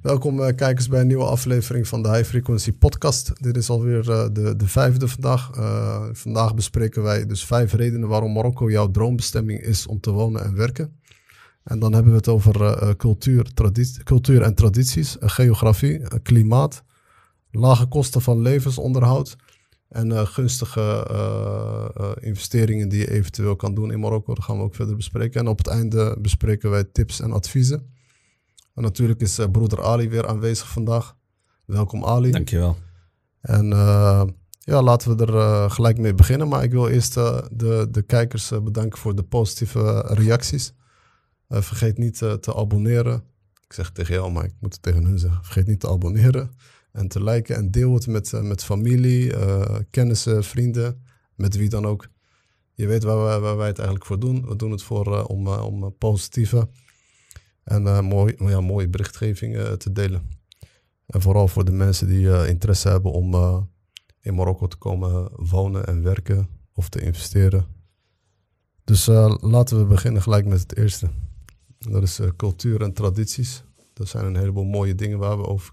Welkom uh, kijkers bij een nieuwe aflevering van de High Frequency Podcast. Dit is alweer uh, de, de vijfde vandaag. Uh, vandaag bespreken wij dus vijf redenen waarom Marokko jouw droombestemming is om te wonen en werken. En dan hebben we het over cultuur, cultuur en tradities, geografie, klimaat, lage kosten van levensonderhoud en gunstige investeringen die je eventueel kan doen in Marokko. Dat gaan we ook verder bespreken. En op het einde bespreken wij tips en adviezen. En natuurlijk is uh, broeder Ali weer aanwezig vandaag. Welkom Ali. Dankjewel. En uh, ja, laten we er uh, gelijk mee beginnen. Maar ik wil eerst de, de kijkers bedanken voor de positieve reacties. vergeet niet te abonneren. Ik zeg het tegen jou, maar ik moet het tegen hun zeggen. Vergeet niet te abonneren en te liken en deel het met, met familie, kennissen, vrienden, met wie dan ook. Je weet waar wij, waar wij het eigenlijk voor doen. We doen het voor, om, om positieve en uh, mooi, ja, mooie berichtgeving uh, te delen. En vooral voor de mensen die uh, interesse hebben om in Marokko te komen wonen en werken of te investeren. Dus laten we beginnen gelijk met het eerste. Dat is cultuur en tradities. Dat zijn een heleboel mooie dingen waar we over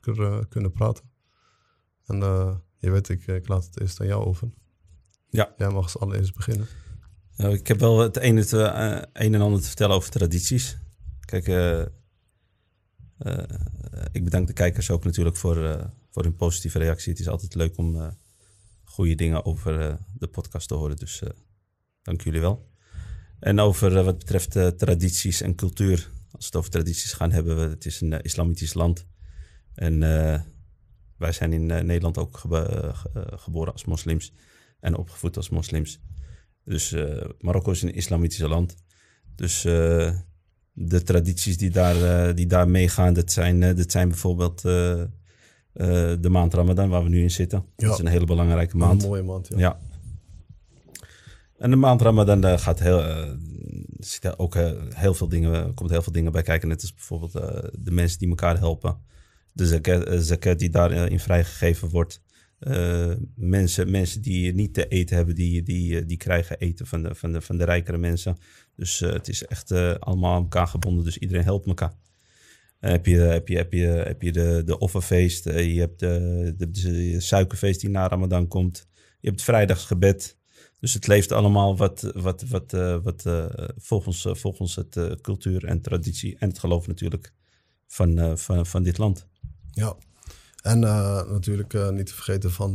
kunnen praten. En je weet, ik, ik laat het eerst aan jou over. Ja. Jij mag als allereerst beginnen. Nou, ik heb wel het een, het, een en ander te vertellen over tradities. Kijk, uh, uh, ik bedank de kijkers ook natuurlijk voor, uh, voor hun positieve reactie. Het is altijd leuk om goede dingen over de podcast te horen. Dus dank jullie wel. En over wat betreft tradities en cultuur. Als we het over tradities gaan hebben, we, het is een islamitisch land. En wij zijn in Nederland ook gebo geboren als moslims en opgevoed als moslims. Dus Marokko is een islamitisch land. Dus de tradities die daar, uh, die daar meegaan, dat zijn, uh, dat zijn bijvoorbeeld uh, de maand Ramadan, waar we nu in zitten. Ja. Dat is een hele belangrijke maand. Een mooie maand, ja. ja. En de maand Ramadan, daar gaat heel, zitten ook heel veel dingen, komt heel veel dingen bij kijken. Net als bijvoorbeeld de mensen die elkaar helpen. De zakat, zakat die daarin vrijgegeven wordt. mensen, mensen die niet te eten hebben, die, die, die krijgen eten van de, van, de, van de rijkere mensen. Dus uh, het is echt uh, allemaal aan elkaar gebonden. Dus iedereen helpt elkaar. Uh, heb, je, heb, je, heb, je, heb je de, de offerfeest. je hebt de, de, suikerfeest die na Ramadan komt. Je hebt het vrijdagsgebed. Dus het leeft allemaal wat, wat, wat, wat volgens, volgens het cultuur en traditie en het geloof natuurlijk van, van, van dit land. Ja, en natuurlijk niet te vergeten van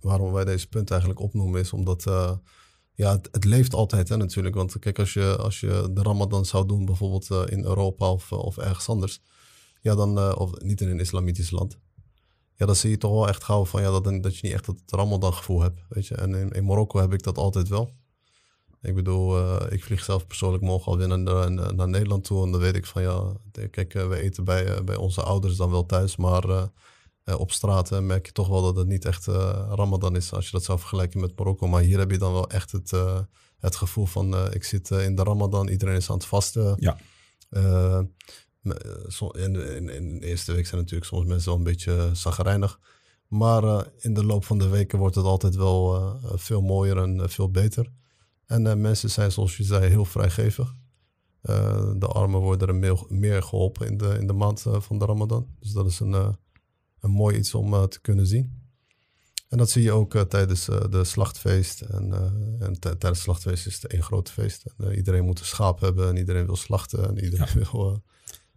waarom wij deze punt eigenlijk opnoemen is omdat ja, het, leeft altijd hè, natuurlijk. Want kijk, als je, als je de Ramadan zou doen, bijvoorbeeld uh, in Europa of, uh, of ergens anders, ja, dan, uh, of niet in een islamitisch land, ja, dan zie je toch wel echt gauw van ja, dat, dat je niet echt het Ramadan gevoel hebt. Weet je? En in, in Marokko heb ik dat altijd wel. Ik bedoel, ik vlieg zelf persoonlijk morgen alweer naar, naar, Nederland toe. En dan weet ik van ja, kijk, we eten bij, bij onze ouders dan wel thuis, maar op straat merk je toch wel dat het niet echt uh, Ramadan is als je dat zou vergelijken met Marokko. Maar hier heb je dan wel echt het, het gevoel van ik zit in de Ramadan, iedereen is aan het vasten. Ja. In, in, in, de eerste week zijn natuurlijk soms mensen wel een beetje zagrijnig. Maar in de loop van de weken wordt het altijd wel veel mooier en veel beter. En mensen zijn, zoals je zei, heel vrijgevig. de armen worden er meer, meer geholpen in de, in de maand van de Ramadan. Dus dat is een een mooi iets om uh, te kunnen zien. En dat zie je ook uh, tijdens uh, de slachtfeest. En, en tijdens het slachtfeest is het één groot feest. En, iedereen moet een schaap hebben en iedereen wil slachten en iedereen ja. wil,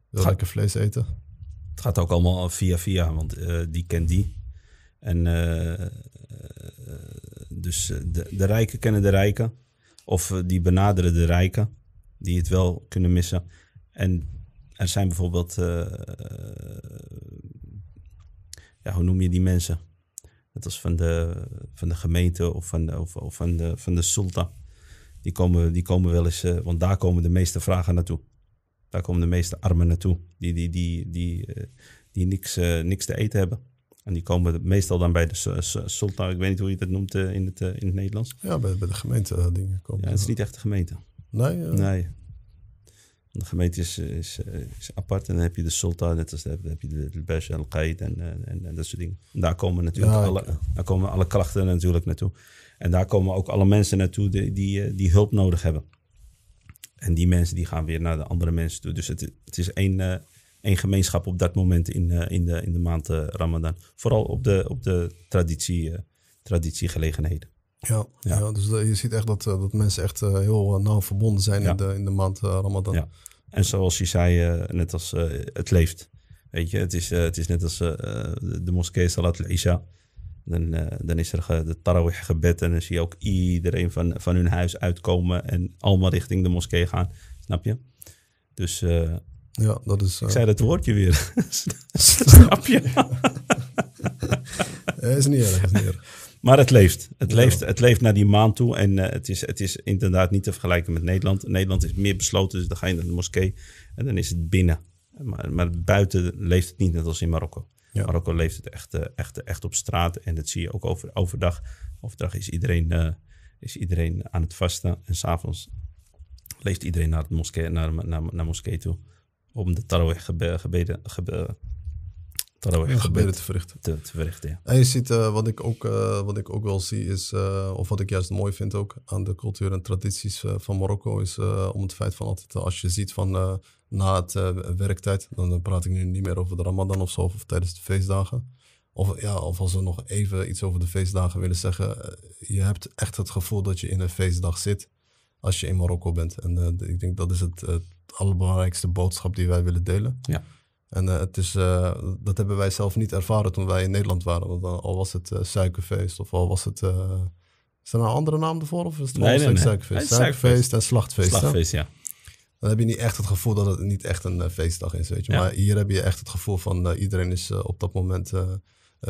wil lekker vlees eten. Het gaat ook allemaal via via, want die kent die. En dus de, de rijken kennen de rijken. Of die benaderen de rijken die het wel kunnen missen. En er zijn bijvoorbeeld ja, hoe noem je die mensen? Dat was van de, van de gemeente of van de, of, of van de, van de sultan. Die komen, die komen wel eens, uh, want daar komen de meeste vragen naartoe. Daar komen de meeste armen naartoe, die, die, die, die, uh, die niks, uh, niks te eten hebben. En die komen meestal dan bij de sultan, ik weet niet hoe je dat noemt in, het, in het Nederlands. Ja, bij, bij de gemeente dingen komen. Ja, het is niet echt de gemeente. Nee? Nee, de gemeente is, is, is, apart. En dan heb je de sultan, net als dan heb je de, de Besh en Qaid en, en, en, dat soort dingen. En daar komen natuurlijk alle, daar komen alle krachten natuurlijk naartoe. En daar komen ook alle mensen naartoe die, die, die hulp nodig hebben. En die mensen die gaan weer naar de andere mensen toe. Dus het, het is één, uh, één gemeenschap op dat moment in, eh, in, de, in de maand eh, Ramadan. Vooral op de, op de traditie, eh, traditiegelegenheden. Ja, ja. Ja. dus eh, je ziet echt dat, eh, dat mensen echt eh, heel eh, nauw verbonden zijn Ja. in, de, in de maand eh, Ramadan. Ja. En zoals je zei, eh, net als eh, het leeft. Weet je, het is, eh, het is net als de, moskee Salat al-Isha. Dan, dan is er de tarawih gebed en dan zie je ook iedereen van, van hun huis uitkomen en allemaal richting de moskee gaan. Snap je? Dus Ja, dat is... ik zei dat woordje weer. Snap je? is niet erg, is niet erg. Maar het leeft. Het, Ja. leeft. het leeft naar die maand toe. En eh, het, is, het is inderdaad niet te vergelijken met Nederland. Nederland is meer besloten, dus dan ga je naar de moskee en dan is het binnen. Maar, maar buiten leeft het niet net als in Marokko. Ja. Marokko leeft het echt, eh, echt, echt op straat. En dat zie je ook over, overdag. Overdag is iedereen, eh, is iedereen aan het vasten. En s'avonds leeft iedereen naar, het moskee, naar, naar, naar moskee toe. Om de tarawih gebe, gebeden, gebe, tarawih gebed gebeden te verrichten. te, te verrichten. Ja. En je ziet, eh, wat, ik ook, eh, wat ik ook wel zie is, eh, of wat ik juist mooi vind ook aan de cultuur en tradities van Marokko, is eh, om het feit van altijd, als je ziet van eh, na het werktijd, dan praat ik nu niet meer over de Ramadan of zo, of tijdens de feestdagen. Of, ja, of als we nog even iets over de feestdagen willen zeggen, je hebt echt het gevoel dat je in een feestdag zit als je in Marokko bent. En eh, ik denk dat is het, het allerbelangrijkste boodschap die wij willen delen. Ja. En eh, het is, eh, dat hebben wij zelf niet ervaren toen wij in Nederland waren. Want dan, al was het eh, suikerfeest of al was het... is er nou een andere naam ervoor of is het Nee, nee, suikerfeest? Suikerfeest en slachtfeest. hè? Slagfeest, ja. Dan heb je niet echt het gevoel dat het niet echt een feestdag is, weet je. Ja. Maar hier heb je echt het gevoel van iedereen is op dat moment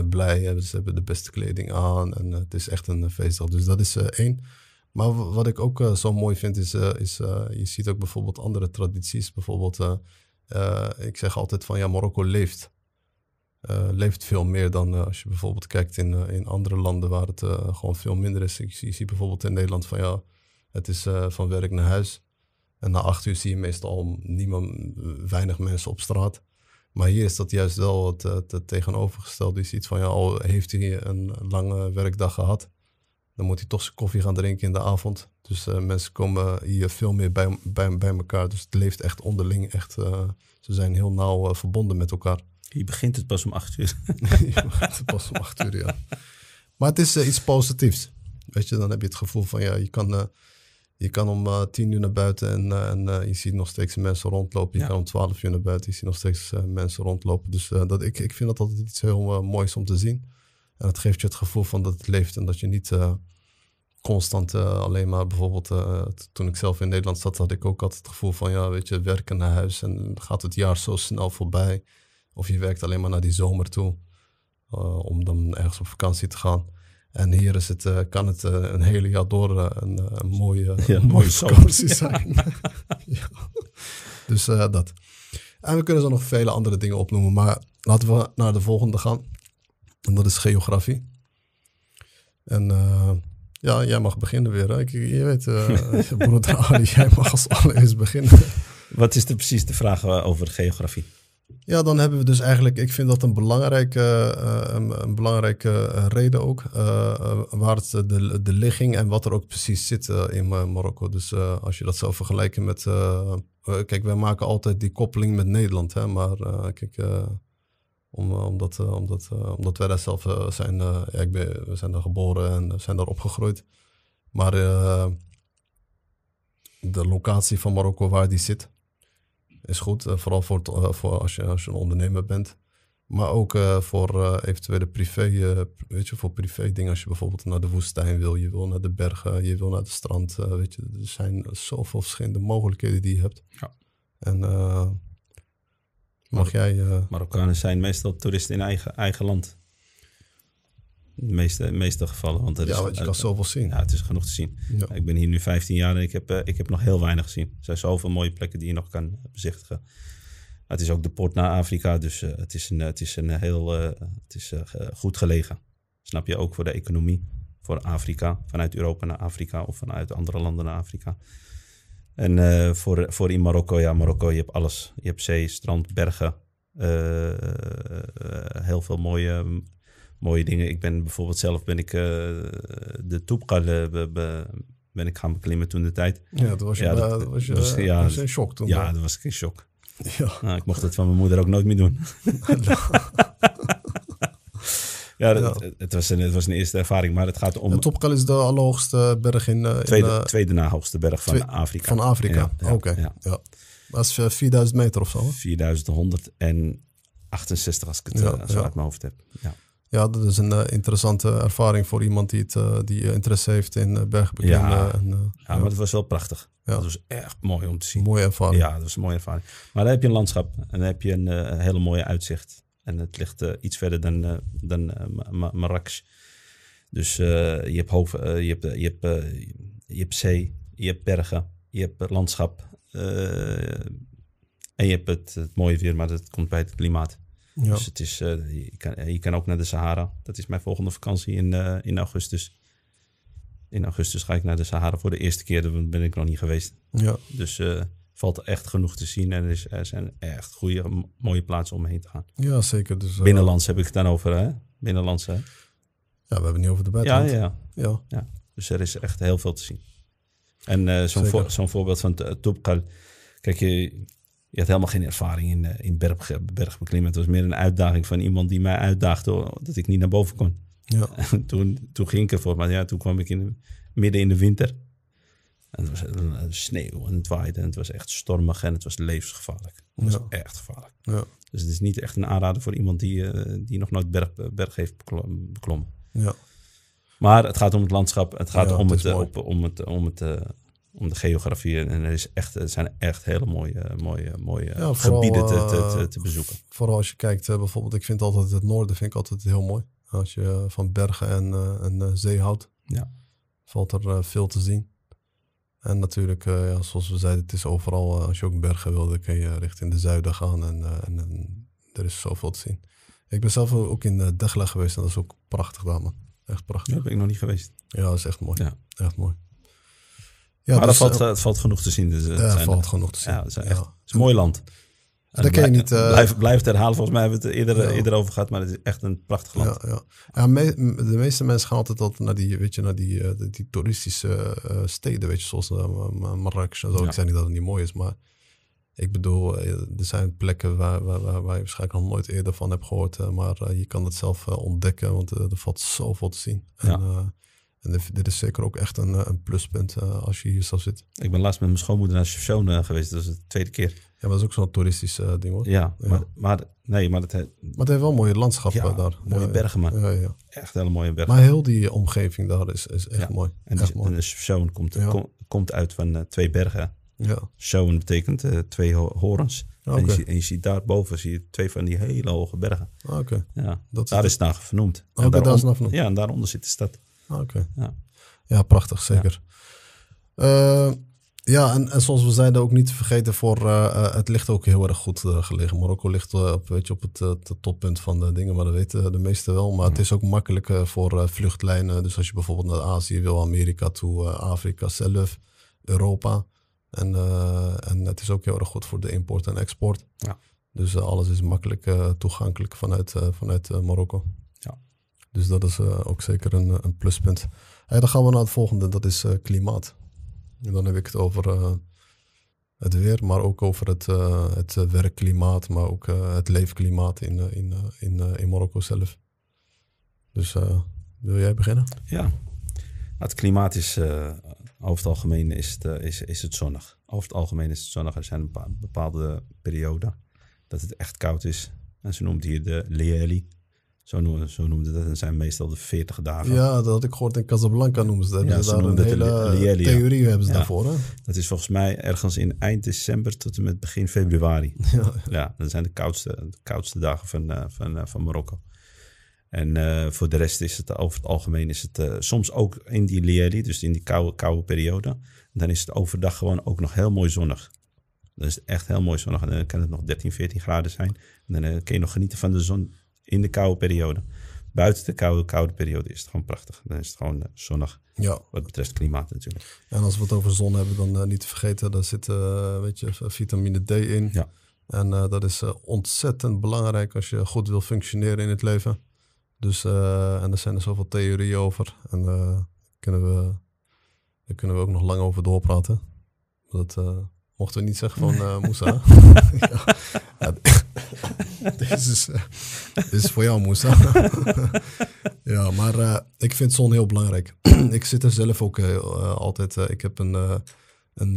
blij. Hè? Ze hebben de beste kleding aan en het is echt een feestdag. Dus dat is één. Maar wat ik ook zo mooi vind is, is je ziet ook bijvoorbeeld andere tradities. Bijvoorbeeld, eh, ik zeg altijd van ja, Marokko leeft. Eh, leeft veel meer dan eh, als je bijvoorbeeld kijkt in, in andere landen waar het gewoon veel minder is. Ik zie, bijvoorbeeld in Nederland van ja, het is van werk naar huis. En na acht uur zie je meestal niemand, weinig mensen op straat. Maar hier is dat juist wel het, het, het tegenovergestelde. Je ziet van ja, al heeft hij een lange werkdag gehad, dan moet hij toch zijn koffie gaan drinken in de avond. Dus eh, mensen komen hier veel meer bij, bij, bij elkaar. Dus het leeft echt onderling. Echt, eh, ze zijn heel nauw eh, verbonden met elkaar. Hier begint het pas om acht uur. Je gaat pas om acht uur, ja. Maar het is iets positiefs. Weet je, dan heb je het gevoel van ja, je kan, je kan om tien uur naar buiten en, en je ziet nog steeds mensen rondlopen. Je Ja. kan om twaalf uur naar buiten, je ziet nog steeds mensen rondlopen. Dus dat, ik, ik vind dat altijd iets heel moois om te zien. En het geeft je het gevoel van dat het leeft en dat je niet eh, constant eh, alleen maar bijvoorbeeld, eh, toen ik zelf in Nederland zat, had ik ook altijd het gevoel van ja, weet je, werken naar huis en gaat het jaar zo snel voorbij. Of je werkt alleen maar naar die zomer toe. om dan ergens op vakantie te gaan. En hier is het, kan het een hele jaar door een, een mooie, Ja, een mooie vakantie zijn. ja. Dus dat. En we kunnen zo nog vele andere dingen opnoemen. Maar laten we naar de volgende gaan. En dat is geografie. En eh, ja, jij mag beginnen weer. Hè? Ik, je weet, eh broeder Ali, jij mag als allereerst beginnen. Wat is de, precies de vraag eh, over geografie? Ja, dan hebben we dus eigenlijk, ik vind dat een belangrijke, een, een belangrijke reden ook, waar het de, de ligging en wat er ook precies zit in Marokko. Dus als je dat zou vergelijken met, kijk, wij maken altijd die koppeling met Nederland, hè, maar kijk, om, eh, omdat, eh, omdat, eh, omdat wij daar zelf zijn, ja, ik ben, we zijn daar geboren en zijn daar opgegroeid. Maar de locatie van Marokko waar die zit, is goed. vooral voor, het, voor als, je, als je een ondernemer bent. Maar ook voor eh, eventuele privé, weet je, voor privé dingen. Als je bijvoorbeeld naar de woestijn wil, je wil naar de bergen, je wil naar het strand. weet je, er zijn zoveel verschillende mogelijkheden die je hebt. Ja. En mag jij... eh, Marokkanen zijn meestal toeristen in eigen, eigen land. In de meeste, meeste gevallen. Want er is, ja, want je kan zoveel zien. Ja, het is genoeg te zien. Ja. Ik ben hier nu 15 jaar en ik heb, eh, ik heb nog heel weinig gezien. Er zijn zoveel mooie plekken die je nog kan bezichtigen. Het is ook de poort naar Afrika, dus eh, het is een, het is een heel het is, goed gelegen. Snap je ook voor de economie, voor Afrika, vanuit Europa naar Afrika of vanuit andere landen naar Afrika. En eh, voor, voor in Marokko, ja, Marokko, je hebt alles. Je hebt zee, strand, bergen, eh, eh, heel veel mooie, mooie dingen. Ik ben bijvoorbeeld zelf ben ik de Toepkal be- be- ben ik gaan beklimmen toen de tijd. Ja, toen was je, Ja, dat- was je, was- ja, was je in shock toen. Ja, dat was ik in shock. Ja. Nou, ik mocht het van mijn moeder ook nooit meer doen. ja, dat- Ja. Het, was een, het was een eerste ervaring, maar het gaat om En Topkal is de allerhoogste berg in, eh, in, tweede, eh, tweede na hoogste berg van twee- Afrika. van Afrika. Oké. ja. Ja. Dat is eh, 4000 meter of zo. hè? 4168 als ik het eh, zo uit mijn hoofd heb. Ja, Ja, dat is een eh, interessante ervaring voor iemand die, het, eh, die eh, interesse heeft in eh, bergbeklimmen. Ja. En, eh, ja, maar het was wel prachtig. Ja. Dat was echt mooi om te zien. mooie ervaring. Ja, dat was een mooie ervaring. Maar dan heb je een landschap en dan heb je een eh, hele mooie uitzicht. En het ligt eh, iets verder dan, eh, dan eh, Ma- Ma- Marrakesh. Dus je hebt, hoofd, je, hebt, je, hebt, je hebt zee, je hebt bergen, je hebt landschap. en je hebt het, het mooie weer, maar dat komt bij het klimaat. Ja. Dus het is, je, kan, je kan ook naar de Sahara. Dat is mijn volgende vakantie in, in augustus. In augustus ga ik naar de Sahara voor de eerste keer. Daar ben ik nog niet geweest. Ja. Dus eh valt er echt genoeg te zien. En er, zijn echt goede, mooie plaatsen om heen te gaan. ja, zeker. Dus, eh, Binnenlands heb ik het dan over, hè? Binnenlands, hè? Ja, we hebben het niet over de Ja, buitenland. ja, ja. Dus er is echt heel veel te zien. En eh, zo'n, voor- zo'n voorbeeld van T- Toubkal. Kijk, je, je had helemaal geen ervaring in, eh, in berg, bergbeklimmen. Het was meer een uitdaging van iemand die mij uitdaagde... dat ik niet naar boven kon. Ja. En toen, toen ging ik ervoor. Maar ja, toen kwam ik in, midden in de winter. En het was eh, sneeuw en het waaide. En het was echt stormig en het was levensgevaarlijk. Het was Ja. echt gevaarlijk. Ja. Dus het is niet echt een aanrader voor iemand die, eh, die nog nooit berg, berg heeft beklom- beklommen. Ja. Maar het gaat om het landschap. Het gaat Ja, om, het het, eh, op, om, het, om, het, eh, om de geografie. En er, is echt, er zijn echt hele mooie, mooie, mooie Ja, vooral, gebieden te, te, eh, te, te bezoeken. Vooral als je kijkt, eh, bijvoorbeeld, ik vind altijd het noorden vind ik altijd heel mooi. Als je eh, van bergen en, eh, en eh, zee houdt, Ja. valt er eh, veel te zien. En natuurlijk, eh, ja, zoals we zeiden, het is overal, eh, als je ook bergen wil, dan kun je richting de zuiden gaan en, eh, en, en er is zoveel te zien. Ik ben zelf ook in Degla geweest en dat is ook prachtig daar, man. Echt prachtig. Daar ben ik nog niet geweest. Ja, dat is echt mooi. Ja. Echt mooi. Ja, maar dus, er valt, het valt genoeg te zien. Dus het ja, valt genoeg te zien. Ja, het is, echt, het is een mooi land. En Dat kan je niet, eh, blijf, blijf het herhalen. Volgens mij hebben we het er eerder, Ja. eerder over gehad. Maar het is echt een prachtig land. Ja, ja. ja me- m- de meeste mensen gaan altijd, altijd naar die, weet je, naar die, eh, die, die toeristische eh, steden, weet je, zoals Marrakesh en zo. Ik zeg niet dat het niet mooi is, maar ik bedoel, er zijn plekken waar, waar, waar, waar je waarschijnlijk nog nooit eerder van hebt gehoord, eh, maar je kan het zelf ontdekken, want er valt zoveel te zien. En, en dit- is zeker ook echt een, een pluspunt als je hier zou zitten. Ik ben laatst met mijn schoonmoeder naar Shoshone geweest. Dat is de tweede keer. Ja, maar dat is ook zo'n toeristisch eh, ding hoor. Ja, Ja. Maar, maar nee, maar het, he- Maar het heeft wel mooie landschappen Ja, daar. mooie Ja, bergen, man. Ja, ja. echt hele mooie bergen. Maar heel die omgeving daar is, is echt mooi. en, echt mooi. en de Shoshone komt, kom- komt uit van eh, twee bergen. Ja. Shoshone betekent eh, twee ho- horens. En, je en je ziet daarboven zie je twee van die hele hoge bergen. Ah, oké. Ja, Dat is daar is het naar vernoemd. Oké, daar is het naar vernoemd. Ja, en daaronder zit de stad. Ah, Oké. Ja. Ja, prachtig, zeker. Ja, en, en zoals we zeiden, ook niet te vergeten, voor, eh, eh, het ligt ook heel erg goed eh, gelegen. Marokko ligt op, weet je, op het, het toppunt van de dingen, maar dat weten de meesten wel. Maar het is ook makkelijk voor vluchtlijnen. Dus als je bijvoorbeeld naar Azië wil, Amerika toe, Afrika zelf, Europa. En, en het is ook heel erg goed voor de import en export. Ja. Dus alles is makkelijk toegankelijk vanuit, vanuit Marokko. Ja. Dus dat is ook zeker een, een pluspunt. Hey, dan gaan we naar het volgende, dat is klimaat. En dan heb ik het over eh, het weer, maar ook over het, eh, het werkklimaat, maar ook eh, het leefklimaat in, in, in, in Marokko zelf. Dus wil jij beginnen? Ja, Nou, het klimaat is over het algemeen is het, is, is het zonnig. Over het algemeen is het zonnig. Er zijn bepaalde perioden dat het echt koud is. En ze noemt hier de Leeli. Zo, noemen, zo noemde dat. En zijn meestal de 40 dagen. Ja, dat had ik gehoord in Casablanca noemen ze dat. Ja, ze ze daar een hele Lieli, ja. theorie hebben ze Ja. daarvoor. Hè? Dat is volgens mij ergens in eind december tot en met begin februari. Ja. Ja, dat zijn de koudste, de koudste dagen van, eh, van, eh, van Marokko. En eh, voor de rest is het over het algemeen is het soms ook in die Lieli, dus in die koude, koude periode. Dan is het overdag gewoon ook nog heel mooi zonnig. Dan is het echt heel mooi zonnig. En dan kan het nog 13, 14 graden zijn. En dan kun je nog genieten van de zon in de koude periode. Buiten de koude, koude periode is het gewoon prachtig. Dan is het gewoon eh, zonnig, ja, wat betreft klimaat natuurlijk. en als we het over zon hebben, dan eh, niet te vergeten, daar zit eh, weet je, vitamine D in. Ja. En dat is ontzettend belangrijk als je goed wil functioneren in het leven. Dus, en er zijn er zoveel theorieën over. En kunnen we, daar kunnen we ook nog lang over doorpraten. Dat, Mochten we niet zeggen van uh, Moussa. ja. Is, uh, dit is voor jou, Moussa. ja, maar uh, ik vind zon heel belangrijk. ik zit er zelf ook altijd. ik heb een, een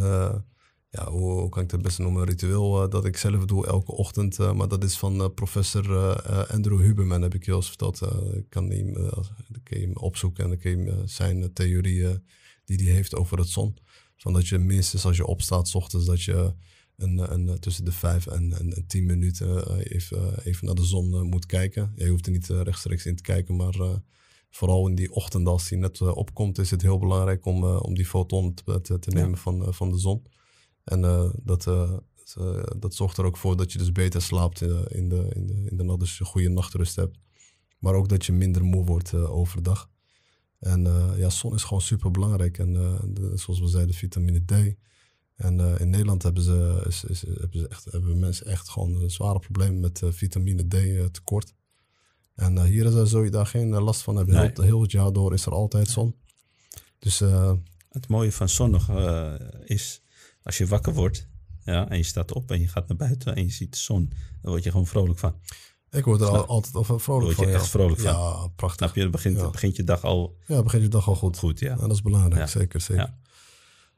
ja, hoe, kan ik het best noemen, ritueel dat ik zelf doe elke ochtend. maar dat is van professor Andrew Huberman, heb ik je al eens verteld. ik kan hem, kan hem opzoeken en dan kan je zijn theorieën die hij heeft over het zon. Van dat je minstens als je opstaat, s ochtends, dat je een, een, tussen de vijf en, en, tien minuten eh, even, eh, even naar de zon eh, moet kijken. Je hoeft er niet rechtstreeks in te kijken, maar vooral in die ochtend als die net opkomt, is het heel belangrijk om, om die foton te, te, te nemen van, van de zon. En dat, dat zorgt er ook voor dat je dus beter slaapt in de, in de, in de nacht, dus je goede nachtrust hebt. Maar ook dat je minder moe wordt overdag. En uh, ja, zon is gewoon super belangrijk. En uh, zoals we zeiden, vitamine D. En uh, in Nederland hebben, ze, is, is, hebben, ze echt, hebben mensen echt gewoon zware problemen met vitamine D tekort. En hier zul je daar geen last van hebben. Heel, heel, het jaar door is er altijd zon. Dus, het mooie van zon nog is, als je wakker wordt ja, en je staat op en je gaat naar buiten en je ziet de zon, dan word je gewoon vrolijk van. Ik word er altijd al vrolijk van. Word je echt vrolijk van. Ja, prachtig. Snap je? Begint, begint je dag al... Ja, begint je dag al goed. Goed, ja. En dat is belangrijk, zeker, zeker.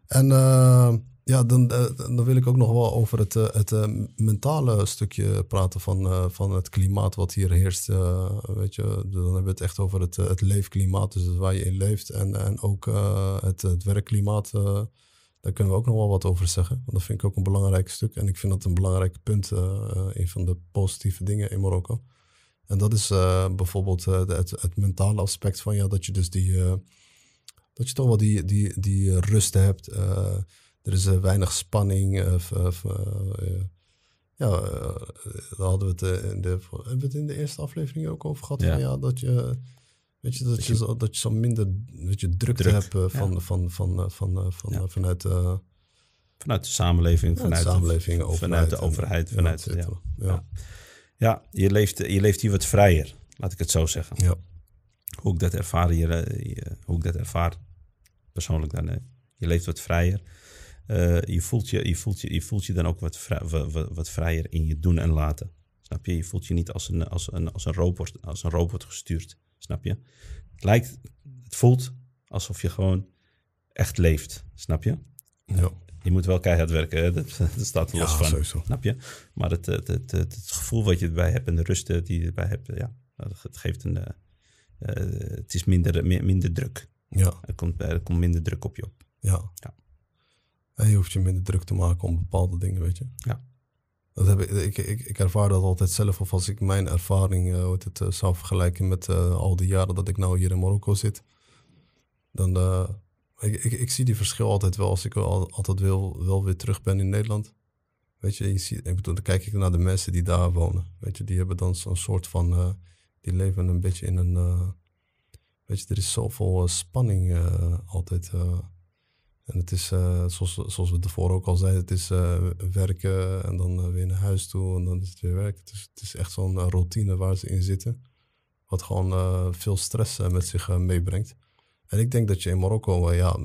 En uh, ja, dan, uh, dan wil ik ook nog wel over het, uh, het mentale stukje praten van, van het klimaat wat hier heerst. weet je, dan hebben we het echt over het, het leefklimaat, dus waar je in leeft. En, en ook het, het werkklimaat daar kunnen we ook nog wel wat over zeggen. Want dat vind ik ook een belangrijk stuk. En ik vind dat een belangrijk punt, een van de positieve dingen in Marokko. En dat is bijvoorbeeld het, het, mentale aspect van ja, dat je dus die, dat je toch wel die, die, die rust hebt. Er is weinig spanning. ja, daar hadden we het in de, hebben we het in de eerste aflevering ook over gehad. Ja. Van, ja dat je Weet je, dat, je, zo, dat je zo minder weet je, drukte Druk, hebt uh, van, ja. van, van, uh, van, uh, van, vanuit... vanuit de samenleving, vanuit, de samenleving, de, vanuit de overheid. Vanuit, ja, ja, ja. je, leeft, je leeft hier wat vrijer, laat ik het zo zeggen. Ja. Hoe ik dat ervaar hier, hoe ik dat ervaar persoonlijk dan. Je leeft wat vrijer. Je, voelt je, je, voelt je, je voelt je dan ook wat, vrij, wat, wat vrijer in je doen en laten. Snap je? Je voelt je niet als een, als een, als een, robot, als een robot gestuurd. Snap je? Het lijkt, het voelt alsof je gewoon echt leeft. Snap je? Ja. Je moet wel keihard werken, hè? Dat, dat staat er los ja, van. Sowieso. Snap je? Maar het, het, het, het, gevoel wat je erbij hebt en de rust die je erbij hebt, ja, het geeft een. Uh, het is minder, minder druk. Ja. Er komt, er komt minder druk op je op. Ja. ja. En je hoeft je minder druk te maken om bepaalde dingen, weet je. Ja. Dat heb ik, ik, ik, ik, ervaar dat altijd zelf. Of als ik mijn ervaring uh, het, uh, zou vergelijken met uh, al die jaren dat ik nou hier in Marokko zit. Dan ik, ik, ik, zie die verschil altijd wel als ik al, altijd wil, wel weer terug ben in Nederland. Weet je, je ziet, ik bedoel, dan kijk ik naar de mensen die daar wonen. Weet je, die hebben dan zo'n soort van, die leven een beetje in een, weet je, er is zoveel spanning altijd en het is, uh, zoals, zoals we tevoren ook al zeiden, het is uh, werken en dan uh, weer naar huis toe en dan is het weer werken. Het is, het is echt zo'n routine waar ze in zitten, wat gewoon veel stress met zich meebrengt. En ik denk dat je in Marokko, ja,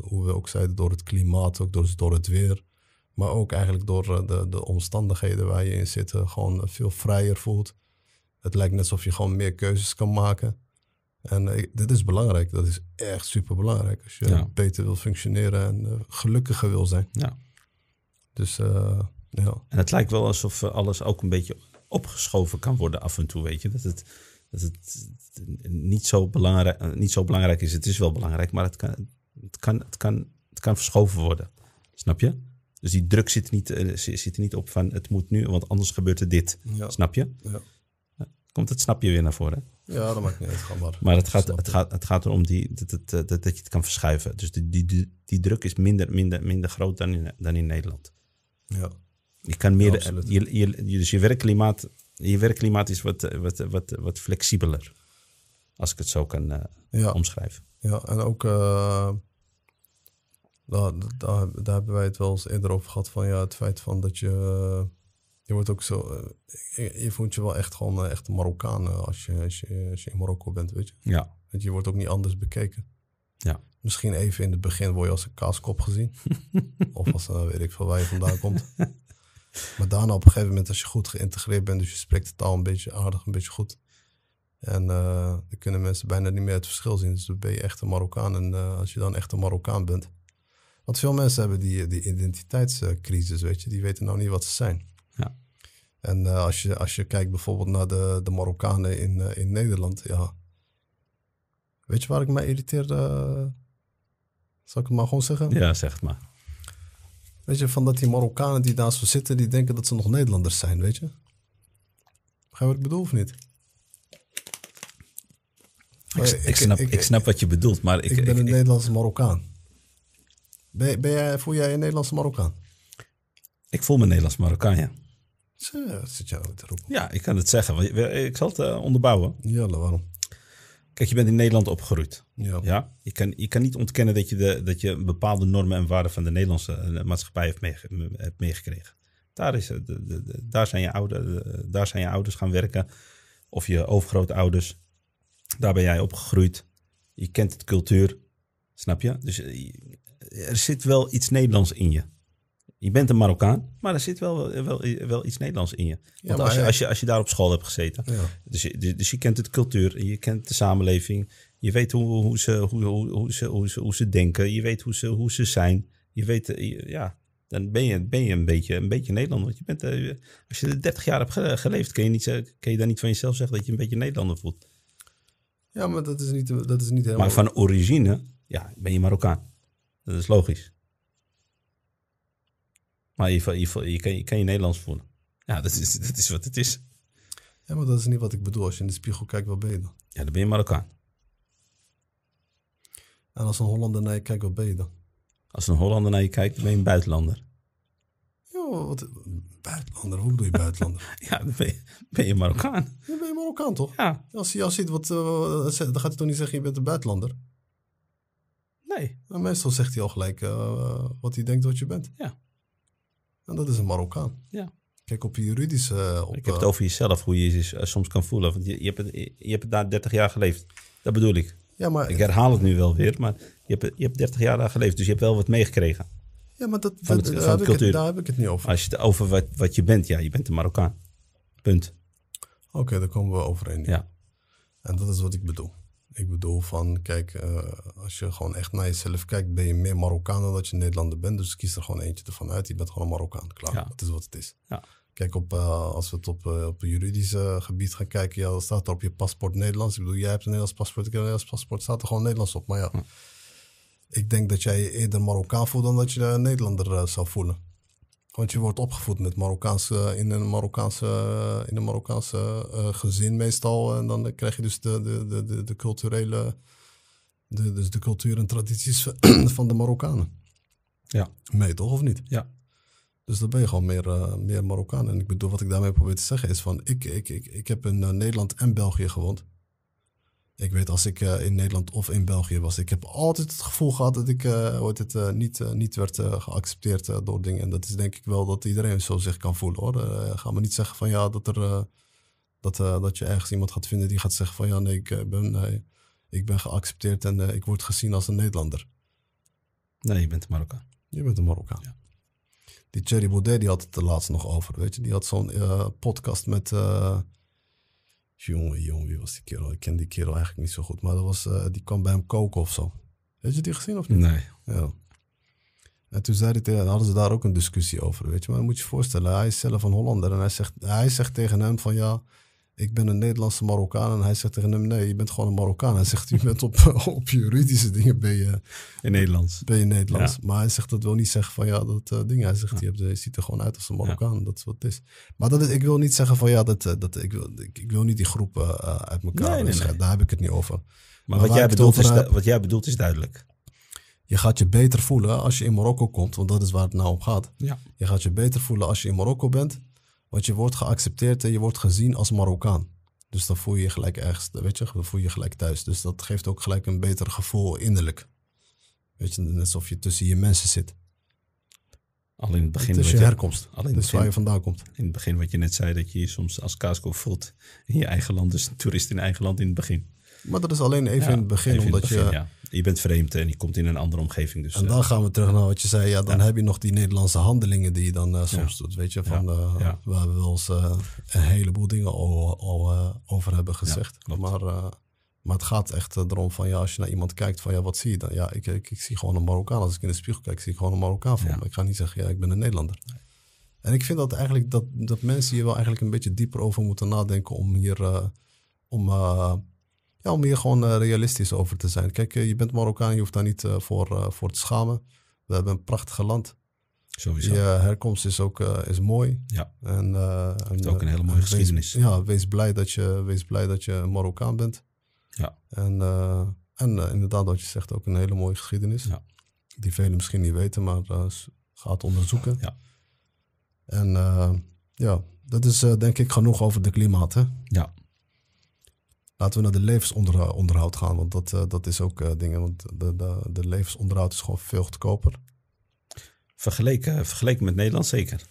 hoe we ook zeiden, door het klimaat, ook door, door het weer, maar ook eigenlijk door de, de omstandigheden waar je in zit, gewoon veel vrijer voelt. Het lijkt net alsof je gewoon meer keuzes kan maken. En uh, dit is belangrijk. Dat is echt super belangrijk. Als je beter wil functioneren en uh, gelukkiger wil zijn. Ja. Dus uh, ja. En het lijkt wel alsof alles ook een beetje opgeschoven kan worden af en toe. Weet je, dat het, dat het niet, zo belangrijk, niet zo belangrijk is. Het is wel belangrijk, maar het kan, het kan, het kan, het kan verschoven worden. Snap je? Dus die druk zit niet, zit er niet op van het moet nu, want anders gebeurt er dit. Ja. Snap je? Ja. Komt het snapje weer naar voren? Ja, dat maakt niet uit. Ga maar. Maar het gaat, het, gaat, het gaat erom die, dat, dat, dat, dat je het kan verschuiven. Dus die, die, die, die druk is minder, minder, minder groot dan in, dan in Nederland. Ja. Je kan meer, je, je, dus je werkklimaat, je werkklimaat is wat, wat, wat, wat flexibeler. Als ik het zo kan uh, ja. omschrijven. Ja, en ook uh, daar, daar, daar, hebben wij het wel eens eerder over gehad. Van ja, het feit van dat je je wordt ook zo. Uh, je, voelt je wel echt gewoon uh, echt een Marokkaan als, je, als, je, als je in Marokko bent, weet je. Ja. Want je wordt ook niet anders bekeken. Ja. Misschien even in het begin word je als een kaaskop gezien. of als, uh, weet ik veel, waar je vandaan komt. Maar daarna op een gegeven moment, als je goed geïntegreerd bent, dus je spreekt de taal een beetje aardig, een beetje goed. En uh, dan kunnen mensen bijna niet meer het verschil zien. Dus dan ben je echt een Marokkaan. En uh, als je dan echt een Marokkaan bent. Want veel mensen hebben die, die identiteitscrisis, weet je. Die weten nou niet wat ze zijn. Ja. En uh, als, je, als je kijkt bijvoorbeeld naar de, de Marokkanen in, in Nederland, ja. Weet je waar ik mij irriteerde? Zal ik het maar gewoon zeggen? Ja, zeg het maar. Weet je, van dat die Marokkanen die daar zo zitten, die denken dat ze nog Nederlanders zijn, weet je? Begrijp je wat ik bedoel of niet? Ik, ik, ik, snap, ik, snap wat je bedoelt, maar ik... Ik ben een Nederlandse Marokkaan. Ben, ben jij, voel jij een Nederlandse Marokkaan? Ik voel me Nederlands Marokkaan, ja. Zo, zit jou te roepen. Ja, ik kan het zeggen. Ik zal het uh, onderbouwen. Ja, waarom? Kijk, je bent in Nederland opgegroeid. Ja. ja? Je, kan, je kan niet ontkennen dat je, de, dat je bepaalde normen en waarden van de Nederlandse maatschappij hebt, mee, hebt meegekregen. Daar, is, de, de, de, daar, zijn je oude, daar zijn je ouders gaan werken. Of je overgrootouders. Daar ben jij opgegroeid. Je kent het cultuur. Snap je? Dus er zit wel iets Nederlands in je. Je bent een Marokkaan, maar er zit wel, wel, wel iets Nederlands in je. Want als, je, als, je, als je daar op school hebt gezeten, Ja. dus, je- dus je kent het cultuur, je kent de samenleving, je weet hoe, hoe, ze, hoe, hoe, hoe, ze, hoe, ze, hoe ze denken, je weet hoe ze, hoe ze zijn. Je weet, eh, ja, dan ben je, ben je een, beetje, een beetje Nederlander. Want je bent, eh, als je er 30 jaar hebt ge- geleefd, kun je, niet, zeggen- kun je dan niet van jezelf zeggen dat je een beetje Nederlander voelt. Ja, maar dat is niet, dat is niet helemaal... Maar van origine, ja, ben je Marokkaan. Dat is logisch. Maar je, je, je, kan, je kan je Nederlands voelen. Ja, dat is, dat is wat het is. Ja, maar dat is niet wat ik bedoel. Als je in de spiegel kijkt, wat ben je dan? Ja, dan ben je Marokkaan. En als een Hollander naar je kijkt, wat ben je dan? Als een Hollander naar je kijkt, ben je een buitenlander. Ja, wat... Buitenlander? Hoe bedoel je buitenlander? Ja, dan ben je, ben je Marokkaan. Dan ben je Marokkaan, toch? Ja, Als hij jou ziet, wat, eh, zegt, dan gaat hij toch niet zeggen, je bent een buitenlander? nee. Nou, meestal zegt hij al gelijk eh, wat hij denkt wat je bent. Ja. En dat is een Marokkaan. Ja. Kijk, op je juridische... eh, Op, Ik heb het eh, over jezelf, hoe je je eh, soms kan voelen. Want je, je, hebt het, je hebt het daar 30 jaar geleefd. Dat bedoel ik. ja, maar, Ik herhaal het nu wel weer, maar je hebt, je hebt 30 jaar daar geleefd. Dus je hebt wel wat meegekregen. ja, maar dat, van het- daar, van heb ik het, cultuur. daar heb ik het niet over. Als je het over wat, wat je bent, ja, je bent een Marokkaan. Punt. Oké, daar komen we overeen. Ja. En dat is wat ik bedoel. Ik bedoel van, kijk, eh, als je gewoon echt naar jezelf kijkt, ben je meer Marokkaan dan dat je Nederlander bent. Dus kies er gewoon eentje ervan uit. Je bent gewoon een Marokkaan. Klaar, Ja. dat is wat het is. Ja. Kijk, op, eh, als we het op, eh, op het juridische gebied gaan kijken, ja, dan staat er op je paspoort Nederlands. Ik bedoel, jij hebt een Nederlands paspoort, ik heb een Nederlands paspoort, staat er gewoon Nederlands op. Maar ja, ik denk dat jij je eerder Marokkaan voelt dan dat je Nederlander zou voelen. Want je wordt opgevoed met Marokkaanse, in een Marokkaanse, in een Marokkaanse eh, gezin meestal. En dan krijg je dus de, de, de, de, culturele, de, dus de cultuur en tradities van de Marokkanen. Ja. Mee toch, of niet? Ja. Dus dan ben je gewoon meer, eh, meer Marokkaan. En ik bedoel, wat ik daarmee probeer te zeggen is van... Ik, ik, ik, ik heb in eh, Nederland en België gewoond. Ik weet als ik eh, in Nederland of in België was... Ik heb altijd het gevoel gehad dat ik uh, hoe heet het, eh, niet, eh, niet werd eh, geaccepteerd eh, door dingen. En dat is denk ik wel dat iedereen zo zich kan voelen hoor. Eh, ga maar niet zeggen van ja, dat, er, eh, dat, eh, dat je ergens iemand gaat vinden die gaat zeggen van... Ja, nee, ik, eh, ben, nee, ik ben geaccepteerd en eh, ik word gezien als een Nederlander. Nee, je bent een Marokkaan. Je bent een Marokkaan. Ja. Die Thierry Baudet die had het er laatst nog over. Weet je, die had zo'n eh, podcast met. Jongen, jongen, wie was die kerel? Ik ken die kerel eigenlijk niet zo goed. Maar dat was, eh, die kwam bij hem koken of zo. Heb je die gezien of niet? Nee. Ja. En toen zei hij tegen, hadden ze daar ook een discussie over. Weet je, maar dan moet je je voorstellen, hij is zelf een Hollander. En hij zegt, hij zegt tegen hem van ja. Ik ben een Nederlandse Marokkaan. En hij zegt tegen hem: Nee, je bent gewoon een Marokkaan. Hij zegt: Je bent op, op juridische dingen ben je, In Nederlands. ben je Nederlands. Ja. Maar hij zegt dat wil niet zeggen van ja, dat eh, ding. Hij zegt, je, hebt, je ziet er gewoon uit als een Marokkaan. Dat is wat het is. Maar dat is, ik wil niet zeggen van ja, dat, eh, dat, ik, wil, ik, ik wil niet die groepen eh, uit elkaar Nee, nee, scheiden. nee. Daar heb ik het niet over. Maar, Maar wat, jij bedoelt is, heb- wat jij bedoelt is duidelijk. Je gaat je beter voelen als je in Marokko komt, want dat is waar het nou om gaat. Ja. Je gaat je beter voelen als je in Marokko bent, want je wordt geaccepteerd en je wordt gezien als Marokkaan. Dus dan voel je je gelijk ergens, weet je, dan voel je je gelijk thuis. Dus dat geeft ook gelijk een beter gevoel innerlijk. Weet je, net alsof je tussen je mensen zit. Al in het begin, Het is je je, herkomst. al in het Dat is waar je begin, vandaan komt. in het begin wat je net zei, dat je je soms als kaaskoop voelt in je eigen land. Dus een toerist in eigen land in het begin. Maar dat is alleen even Ja, in het begin, in omdat het begin, je... ja. Je bent vreemd en je komt in een andere omgeving. Dus, En dan gaan we terug naar wat je zei. Ja, dan heb je nog die Nederlandse handelingen die je dan eh, soms doet. Weet je, van, eh, waar we wel eens eh, een heleboel dingen al, al eh, over hebben gezegd. maar, eh, maar het gaat echt eh, erom van, ja, als je naar iemand kijkt van, ja, wat zie je dan? Ja, ik, ik, ik zie gewoon een Marokkaan. Als ik in de spiegel kijk, zie ik gewoon een Marokkaan voor me. Ik ga niet zeggen, ja, ik ben een Nederlander. En ik vind dat eigenlijk, dat, dat mensen hier wel eigenlijk een beetje dieper over moeten nadenken om hier, eh, om, eh, ja, om hier gewoon eh, realistisch over te zijn. Kijk, eh, je bent Marokkaan, je hoeft daar niet eh, voor, voor te schamen. We hebben een prachtig land. sowieso. Je herkomst is ook is mooi. Ja. En, en, ook een hele mooie wees- geschiedenis. Ja, wees blij dat je, wees blij dat je een Marokkaan bent. Ja. En, en inderdaad, wat je zegt, ook een hele mooie geschiedenis. Ja. Die velen misschien niet weten, maar gaat onderzoeken. Ja. En ja, dat is denk ik genoeg over de klimaat. Hè? Ja. Laten we naar de levensonderhoud gaan, want dat, eh, dat is ook eh, dingen. Want de, de, de levensonderhoud is gewoon veel goedkoper. Vergeleken, vergeleken met Nederland zeker.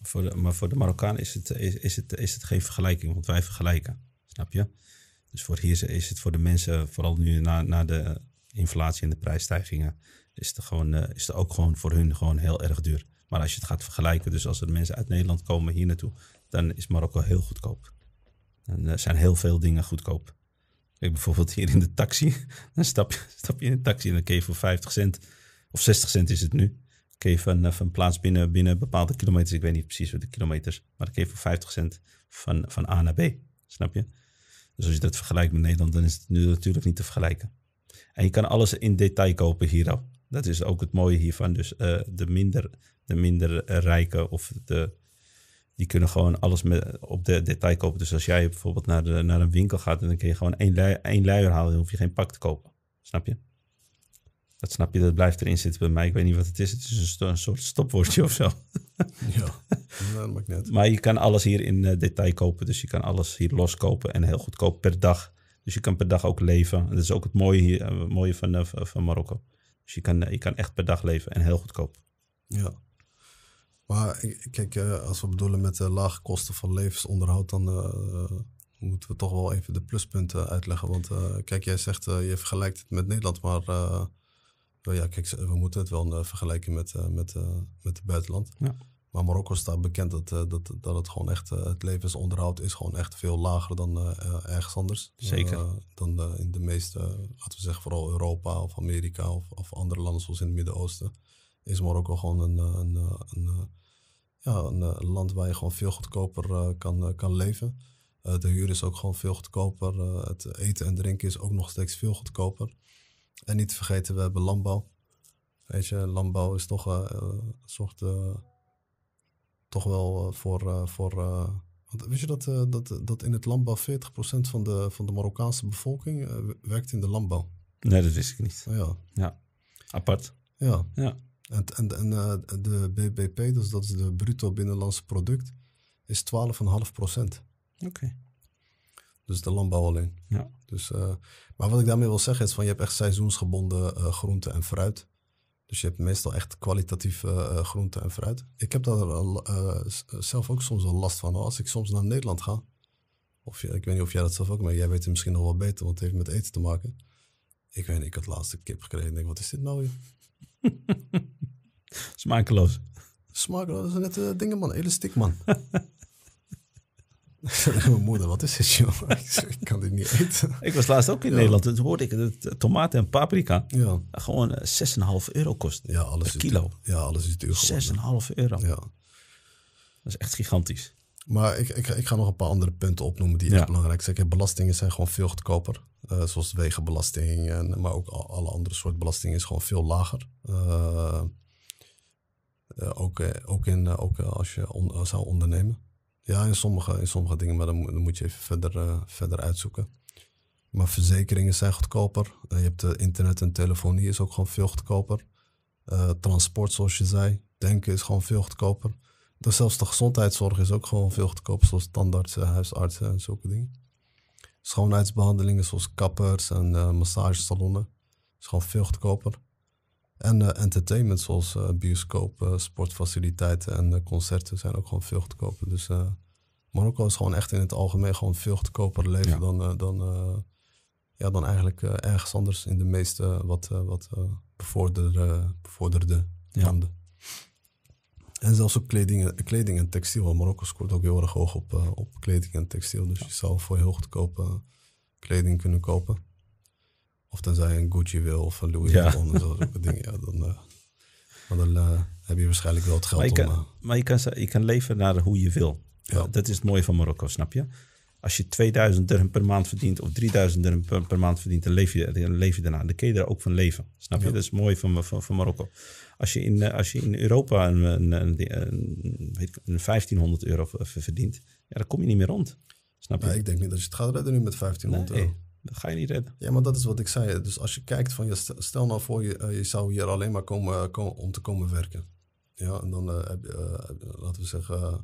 Voor maar voor de Marokkaan is het, is, is, het, is het geen vergelijking, want wij vergelijken. Snap je? Dus voor hier is het voor de mensen, vooral nu na, na de inflatie en de prijsstijgingen, is het, gewoon, eh, is het ook gewoon voor hun gewoon heel erg duur. Maar als je het gaat vergelijken, dus als er mensen uit Nederland komen hier naartoe, dan is Marokko heel goedkoop. Er zijn heel veel dingen goedkoop. Kijk, bijvoorbeeld hier in de taxi. Dan stap je, in een taxi en dan kun je voor 50 cent, of 60 cent is het nu, kun je van, eh, van plaats binnen, binnen bepaalde kilometers, ik weet niet precies wat de kilometers, maar dan kun je voor 50 cent van, van A naar B. Snap je? Dus als je dat vergelijkt met Nederland, dan is het nu natuurlijk niet te vergelijken. En je kan alles in detail kopen hier al. Dat is ook het mooie hiervan. Dus eh, de minder, de minder eh, rijken of de, die kunnen gewoon alles met, op de detail kopen. Dus als jij bijvoorbeeld naar, de, naar een winkel gaat, dan kun je gewoon één, lui, één luier halen. Dan hoef je geen pak te kopen. Snap je? Dat snap je, dat blijft erin zitten bij mij. Ik weet niet wat het is. Het is een, sto- een soort stopwoordje of zo. Ja, dat maakt niet uit. Maar je kan alles hier in eh, detail kopen. Dus je kan alles hier loskopen en heel goedkoop per dag. Dus je kan per dag ook leven. En dat is ook het mooie, hier, eh, mooie van, eh, van Marokko. Dus je kan, je kan echt per dag leven en heel goedkoop. Ja. Maar kijk, eh, als we bedoelen met de lage kosten van levensonderhoud, dan eh, moeten we toch wel even de pluspunten uitleggen. Want eh, kijk, jij zegt, eh, je vergelijkt het met Nederland, maar eh, wel ja, kijk, we moeten het wel eh, vergelijken met, eh, met, eh, met het buitenland. Ja. Maar Marokko staat bekend dat, eh, dat, dat het gewoon echt, eh, het levensonderhoud is gewoon echt veel lager dan eh, eh, ergens anders. Zeker. Eh, dan eh, in de meeste, laten we zeggen vooral Europa of Amerika of, of andere landen zoals in het Midden-Oosten. Is Marokko gewoon een, eh, een, eh, een, eh, ja, een, land waar je gewoon veel goedkoper kan, kan leven. De huur is ook gewoon veel goedkoper. Het eten en drinken is ook nog steeds veel goedkoper. En niet te vergeten, we hebben landbouw. Weet je, landbouw is toch een soort toch wel voor. voor want weet je dat, dat, dat in het landbouw 40% van de, van de Marokkaanse bevolking werkt in de landbouw? Nee, dat wist ik niet. Nou ja, Ja, apart. ja. Ja, En, en, en eh, de BBP, dus dat is de bruto binnenlandse product, is 12,5%. oké. Dus de landbouw alleen. Ja. Dus, eh, maar wat ik daarmee wil zeggen is van je hebt echt seizoensgebonden eh groenten en fruit. Dus je hebt meestal echt kwalitatief eh, groente en fruit. Ik heb daar zelf ook soms wel last van. Als ik soms naar Nederland ga. Of ik weet niet of jij dat zelf ook, maar jij weet het misschien nog wel beter, want het heeft met eten te maken. Ik weet niet, ik had laatst een kip gekregen. Ik denk, wat is dit nou weer? Smakeloos. Smaak, dat is net eh, dingen man, elastiek man. Mijn moeder, wat is dit joh? Ik, kan dit niet eten. Ik was laatst ook in Ja. Nederland. Toen hoorde ik dat eh, tomaten en paprika Ja, gewoon eh, 6,5 euro kost. ja alles kilo. duur. Ja, alles is duur geworden. 6,5 euro. Ja. Dat is echt gigantisch. Maar ik, ik, ik ga nog een paar andere punten opnoemen die Ja. echt belangrijk zijn. Belastingen zijn gewoon veel goedkoper. Eh, zoals wegenbelasting, en, maar ook al- alle andere soort belastingen is gewoon veel lager. Eh, eh, ook eh, ook, in, eh, ook eh, als je eh, zou ondernemen. Ja, in sommige, in sommige dingen, maar dan, dan moet je even verder, eh, verder uitzoeken. Maar verzekeringen zijn goedkoper. Eh, je hebt eh, internet en telefonie is ook gewoon veel goedkoper. Eh, transport, zoals je zei. Denken is gewoon veel goedkoper. Dus zelfs de gezondheidszorg is ook gewoon veel goedkoper, zoals tandartsen, huisartsen en zulke dingen. Schoonheidsbehandelingen zoals kappers en eh massagesalonnen is gewoon veel goedkoper. En eh, entertainment zoals eh, bioscoop, eh, sportfaciliteiten en concerten zijn ook gewoon veel goedkoper. Dus Marokko is gewoon echt in het algemeen gewoon veel goedkoper leven Ja. dan, dan, ja, dan eigenlijk ergens anders in de meeste wat, wat bevorderde, bevorderde Ja. landen. En zelfs ook kleding, en- kleding en textiel. Want Marokko scoort ook heel erg hoog op, op kleding en textiel. Dus je zou voor heel goedkope kleding kunnen kopen. Of tenzij je een Gucci wil of een Louis Ja. Vuitton en zo, zulke dingen. Ja, dan, eh, maar dan eh, heb je waarschijnlijk wel het geld Maar je om... kan, eh, maar je kan, je kan leven naar hoe je wil. Ja. Dat is het mooie van Marokko, snap je? Als je 2000 dirham per maand verdient of 3000 dirham per, per maand verdient, dan leef, je, dan leef je daarna. Dan kun je er ook van leven. Snap je? Ja. Dat is mooi van, van, van Marokko. Als je in, als je in Europa een, een, een, een, weet ik, een 1500 euro verdient, ja, dan kom je niet meer rond. Snap je? ja, ik denk niet dat je het gaat redden nu met 1500 euro. Dat ga je niet redden. Ja, maar dat is wat ik zei. Dus als je kijkt van, je stel, nou voor, je, eh, je zou hier alleen maar komen, komen om te komen werken. Ja, en dan eh, heb je, eh, laten we zeggen, eh,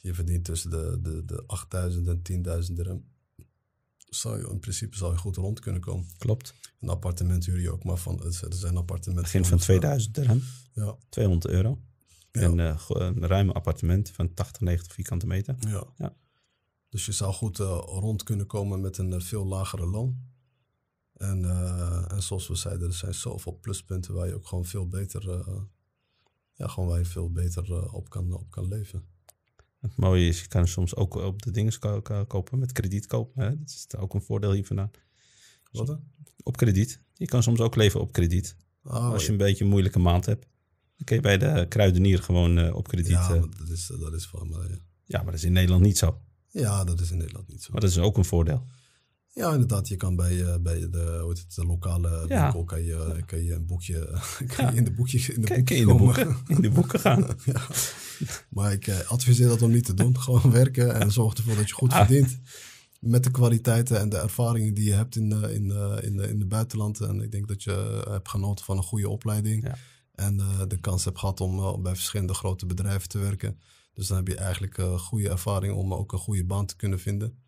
je verdient tussen de, de, de 8000 en 10.000 dirham. Zou je, in principe zou je goed rond kunnen komen. Klopt. Een appartement huur je ook maar van, er zijn appartementen. Begin van 2000 dirham, Ja, 200 euro. Ja. En eh, een ruim appartement van 80, 90 vierkante meter. ja. Ja. Dus je zou goed eh, rond kunnen komen met een eh, veel lagere loon. En, eh, en zoals we zeiden, er zijn zoveel pluspunten waar je ook gewoon veel beter, ja, gewoon waar je veel beter op, kan, op kan leven. Het mooie is, je kan soms ook op de dingen ko- ko- kopen, met krediet kopen. Hè? Dat is ook een voordeel hier vandaan. Wat hè? Op krediet. Je kan soms ook leven op krediet. Ah, Als je een beetje een moeilijke maand hebt, dan kun je bij de kruidenier gewoon op krediet. ja, dat is, dat is maar, ja. ja, maar dat is in Nederland niet zo. Ja, dat is in Nederland niet zo. Maar dat is ook een voordeel. Ja, inderdaad, je kan bij, eh, bij de, hoe heet het, de lokale Ja. winkel kan je, kan je een boekje, kan Ja. je in de boekje, in de je in de boeken, in de boeken gaan. Ja. Maar ik eh, adviseer dat om niet te doen. Gewoon werken en zorg ervoor dat je goed Ah. verdient. Met de kwaliteiten en de ervaringen die je hebt in, de, in, in, de, in de buitenland. En ik denk dat je eh, hebt genoten van een goede opleiding. En eh, de kans hebt gehad om eh, bij verschillende grote bedrijven te werken. Dus dan heb je eigenlijk eh goede ervaring om ook een goede baan te kunnen vinden.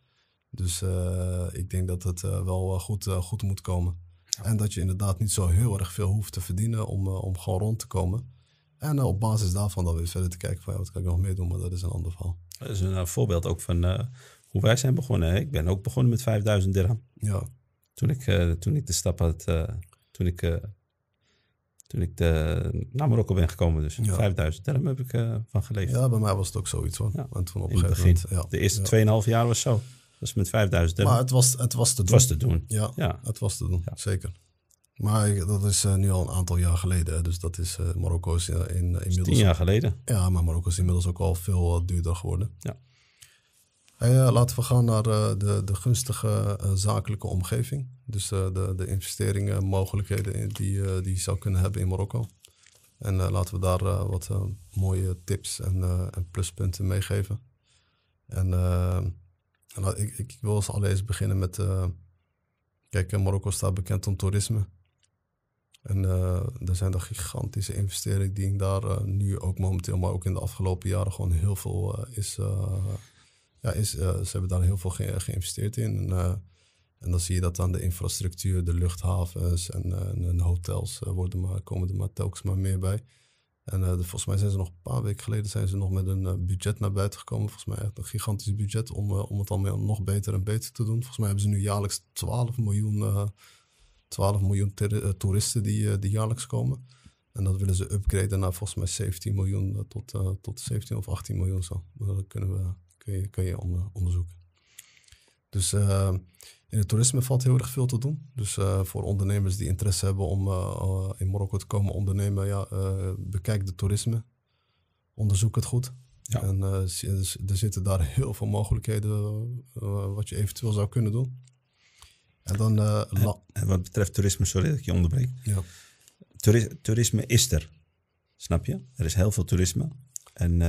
Dus eh, ik denk dat het eh, wel goed, goed moet komen. En dat je inderdaad niet zo heel erg veel hoeft te verdienen om, om gewoon rond te komen. En op basis daarvan dan weer verder te kijken van ja, wat kan ik nog meer doen, maar dat is een ander verhaal. Dat is een voorbeeld ook van hoe wij zijn begonnen. Ik ben ook begonnen met 5000 dirham. Ja, Toen ik, toen ik de stap had, eh, toen ik, toen ik de, naar Marokko ben gekomen. Dus Ja. 5000 dirham heb ik eh, van geleefd. ja, bij mij was het ook zoiets hoor. Ja. En toen op een gegeven moment. Ja, de eerste ja. 2,5 jaar was zo. Dat is met 5000 dirham. Maar het was, het was te doen. het was te doen. Ja, het was te doen, zeker. Maar dat is eh, nu al een aantal jaar geleden. Dus dat is eh, Marokko is eh, in, in, is inmiddels. tien jaar geleden. Ja, maar Marokko is inmiddels ook al veel eh, duurder geworden. Ja. Hey, eh, laten we gaan naar eh, de, de gunstige eh, zakelijke omgeving. Dus eh, de, de investeringen, mogelijkheden die, die je zou kunnen hebben in Marokko. En laten we daar wat mooie tips en, en pluspunten meegeven. En, ik, ik wil als allereerst beginnen met... kijk, Marokko staat bekend om toerisme. En er zijn er gigantische investeringen die daar nu ook momenteel, maar ook in de afgelopen jaren gewoon heel veel eh, is. Eh, ze hebben daar heel veel ge- geïnvesteerd in. En, eh, en dan zie je dat aan de infrastructuur, de luchthavens en, eh, en, hotels worden maar, komen er maar telkens maar meer bij. En volgens mij zijn ze nog een paar weken geleden zijn ze nog met een budget naar buiten gekomen. Volgens mij echt een gigantisch budget om, om het allemaal nog beter en beter te doen. Volgens mij hebben ze nu jaarlijks 12 miljoen, eh 12 miljoen toeristen die, die jaarlijks komen. En dat willen ze upgraden naar volgens mij 17 miljoen tot, tot 17 of 18 miljoen zo. Maar dat kunnen we, kun je, kun je onder- onderzoeken. Dus eh, in het toerisme valt heel erg veel te doen. Dus eh, voor ondernemers die interesse hebben om eh, in Marokko te komen ondernemen, ja, bekijk de toerisme. Onderzoek het goed. Ja. En zi- er zitten daar heel veel mogelijkheden wat je eventueel zou kunnen doen. En dan En wat betreft toerisme, sorry dat ik je onderbreek. ja. Toeris- toerisme is er. Snap je? Er is heel veel toerisme. En,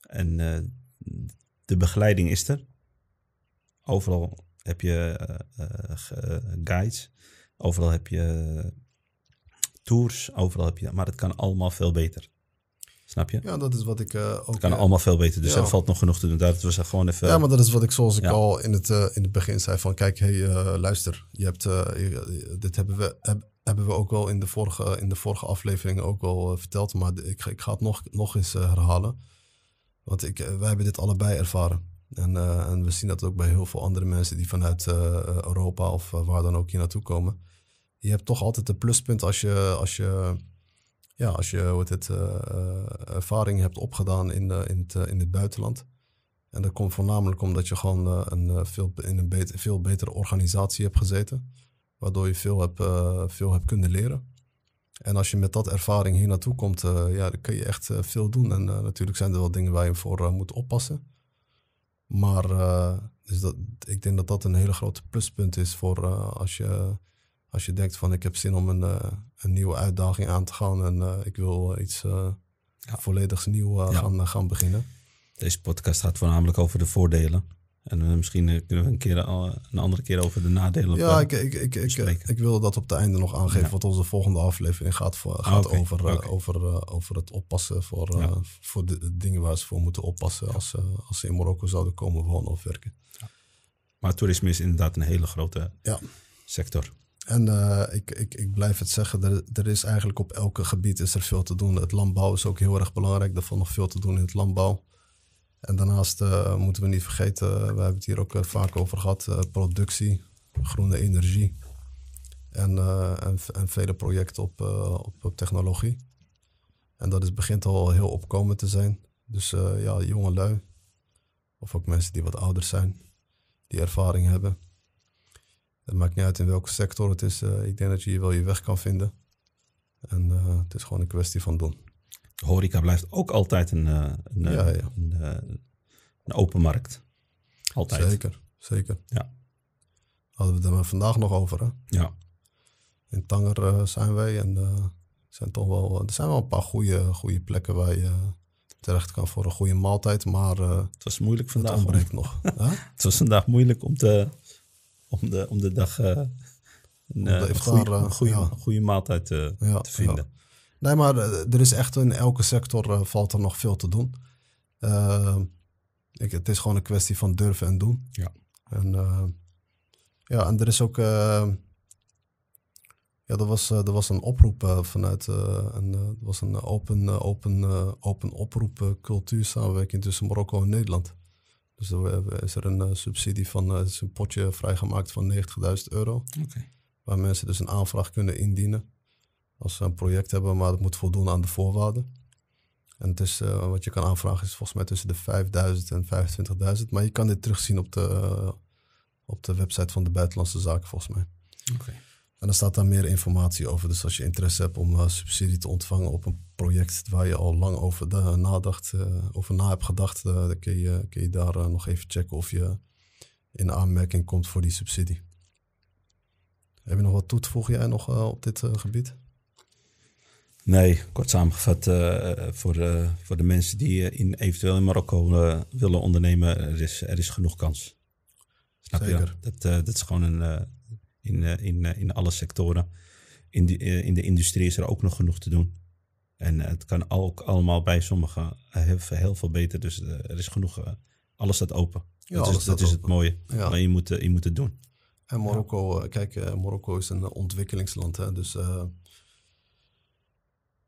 en de begeleiding is er. Overal heb je eh, eh, ge- guides. Overal heb je tours. Overal heb je... Maar het kan allemaal veel beter. Snap je? ja, dat is wat ik eh, ook... Het kan eh, allemaal veel beter. Dus ja. er valt nog genoeg te doen. Daar was gewoon even... Ja, maar dat is wat ik zoals ik Ja. al in het, eh, in het begin zei van kijk, hey, eh, luister, je hebt, eh, dit hebben we, heb- hebben we ook wel in de vorige, in de vorige afleveringen ook eh, verteld, maar ik, ga- ik ga het nog, nog eens eh, herhalen. Want ik, eh, wij hebben dit allebei ervaren. En, eh, en we zien dat ook bij heel veel andere mensen die vanuit eh, Europa of waar dan ook hier naartoe komen. Je hebt toch altijd een pluspunt als je, als je, ja, als je heet het, ervaring hebt opgedaan in, in, het, in het buitenland. En dat komt voornamelijk omdat je gewoon een, veel, in een veel betere organisatie hebt gezeten. Waardoor je veel hebt, veel hebt kunnen leren. En als je met dat ervaring hier naartoe komt, eh, ja, dan kun je echt eh, veel doen. En eh, natuurlijk zijn er wel dingen waar je voor moet oppassen. Maar dus dat, ik denk dat dat een hele grote pluspunt is voor als, je, als je denkt van ik heb zin om een, een nieuwe uitdaging aan te gaan. En ik wil iets Ja. volledigs nieuw Ja. gaan, gaan beginnen. Deze podcast gaat voornamelijk over de voordelen. En eh, misschien eh, kunnen we een, keer, al- een andere keer over de nadelen Ja, eh, ik, ik, ik, ik, wilde dat op het einde nog aangeven, Ja. want onze volgende aflevering gaat, voor, gaat over, eh, over, eh, over het oppassen voor, eh, Ja. voor de, dingen waar ze voor moeten oppassen als, ze als ze in Marokko zouden komen wonen of werken. Maar toerisme is inderdaad een hele grote Ja. sector. En eh, ik, ik, ik blijf het zeggen, er, er is eigenlijk op elke gebied is er veel te doen. Het landbouw is ook heel erg belangrijk, er valt nog veel te doen in het landbouw. En daarnaast eh, moeten we niet vergeten, we hebben het hier ook eh, vaak over gehad, eh, productie, groene energie. En, eh, en, en vele projecten op, eh, op, technologie. En dat is, begint al heel opkomend te zijn. Dus eh, ja, jonge lui, of ook mensen die wat ouder zijn, die ervaring hebben. Het maakt niet uit in welke sector het is. eh, ik denk dat je hier wel je weg kan vinden. En eh, het is gewoon een kwestie van doen. Horeca blijft ook altijd een, eh, een, eh, Ja, ja. een, een open markt. Altijd. Zeker, zeker. Ja. Hadden we het er vandaag nog over. Hè? Ja. In Tanger eh, zijn wij en zijn toch wel, er zijn wel een paar goede, goede plekken waar je terecht kan voor een goede maaltijd. Maar Het was moeilijk het vandaag. ontbreekt nog. Het was vandaag moeilijk om, te, om, de, om de dag een, de een goede, goede, ja. goede maaltijd te vinden. Nee, maar eh, er is echt in elke sector eh, valt er nog veel te doen. Eh, ik, het is gewoon een kwestie van durven en doen. Ja. En, ja, en er is ook. ja, er was, er was een oproep vanuit. een, er was een open, open, open oproep cultuursamenwerking tussen Marokko en Nederland. Dus er is er een subsidie van. is een potje vrijgemaakt van 90.000 euro. Waar mensen dus een aanvraag kunnen indienen. Als ze een project hebben, maar het moet voldoen aan de voorwaarden. En het is, eh, wat je kan aanvragen is volgens mij tussen de 5000 en 25.000. Maar je kan dit terugzien op de, op de website van de Buitenlandse Zaken volgens mij. Oké. En dan staat daar meer informatie over. Dus als je interesse hebt om eh, subsidie te ontvangen op een project waar je al lang over de, nadacht, eh, over na hebt gedacht, dan kun je, kun je daar nog even checken of je in aanmerking komt voor die subsidie. Heb je nog wat toe te voegen jij nog op dit gebied? Nee, kort samengevat, eh, voor, eh, voor de mensen die eh, in, eventueel in Marokko eh, willen ondernemen, er is, er is genoeg kans. Snap Zeker. je? Dat, eh, dat is gewoon een, eh, in, eh, in, eh, in alle sectoren. In, die, eh, in de industrie is er ook nog genoeg te doen. En eh, het kan ook allemaal bij sommigen heel, veel- heel veel beter. Dus eh, er is genoeg, eh, alles staat open. Ja, dat alles is, dat is het mooie. Ja. Maar je moet, eh, je moet het doen. En Marokko, eh, kijk, eh, Marokko is een eh, ontwikkelingsland. Hè? Dus eh,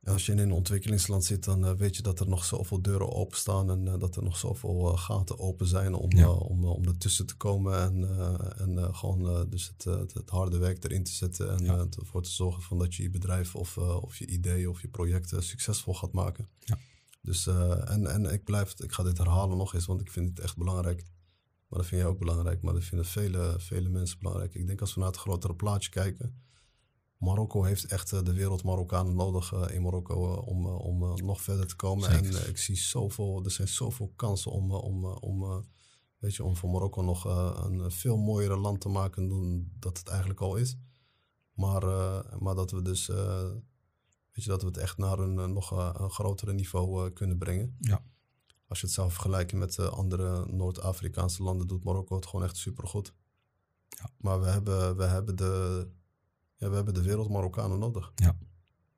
als je in een ontwikkelingsland zit, dan eh, weet je dat er nog zoveel deuren openstaan en eh, dat er nog zoveel eh, gaten open zijn om, Ja. om, om ertussen te komen en, en gewoon dus het, het, het harde werk erin te zetten en Ja. ervoor te zorgen van dat je je bedrijf of, of je idee of je project succesvol gaat maken. Ja. Dus, en, en ik blijf, ik ga dit herhalen nog eens, want ik vind het echt belangrijk. Maar dat vind jij ook belangrijk, maar dat vinden vele, vele mensen belangrijk. Ik denk als we naar het grotere plaatje kijken. Marokko heeft echt eh, de wereld Marokkanen nodig eh, in Marokko eh, om, om nog verder te komen. Zeker. En ik zie zoveel, er zijn zoveel kansen om, om, om, weet je, om van Marokko nog een veel mooiere land te maken dan dat het eigenlijk al is. Maar, maar dat we dus, weet je, dat we het echt naar een nog een grotere niveau kunnen brengen. Ja. Als je het zou vergelijken met andere Noord-Afrikaanse landen, doet Marokko het gewoon echt supergoed. Ja. Maar we hebben, we, hebben de, ja, we hebben de wereld Marokkanen nodig. Ja.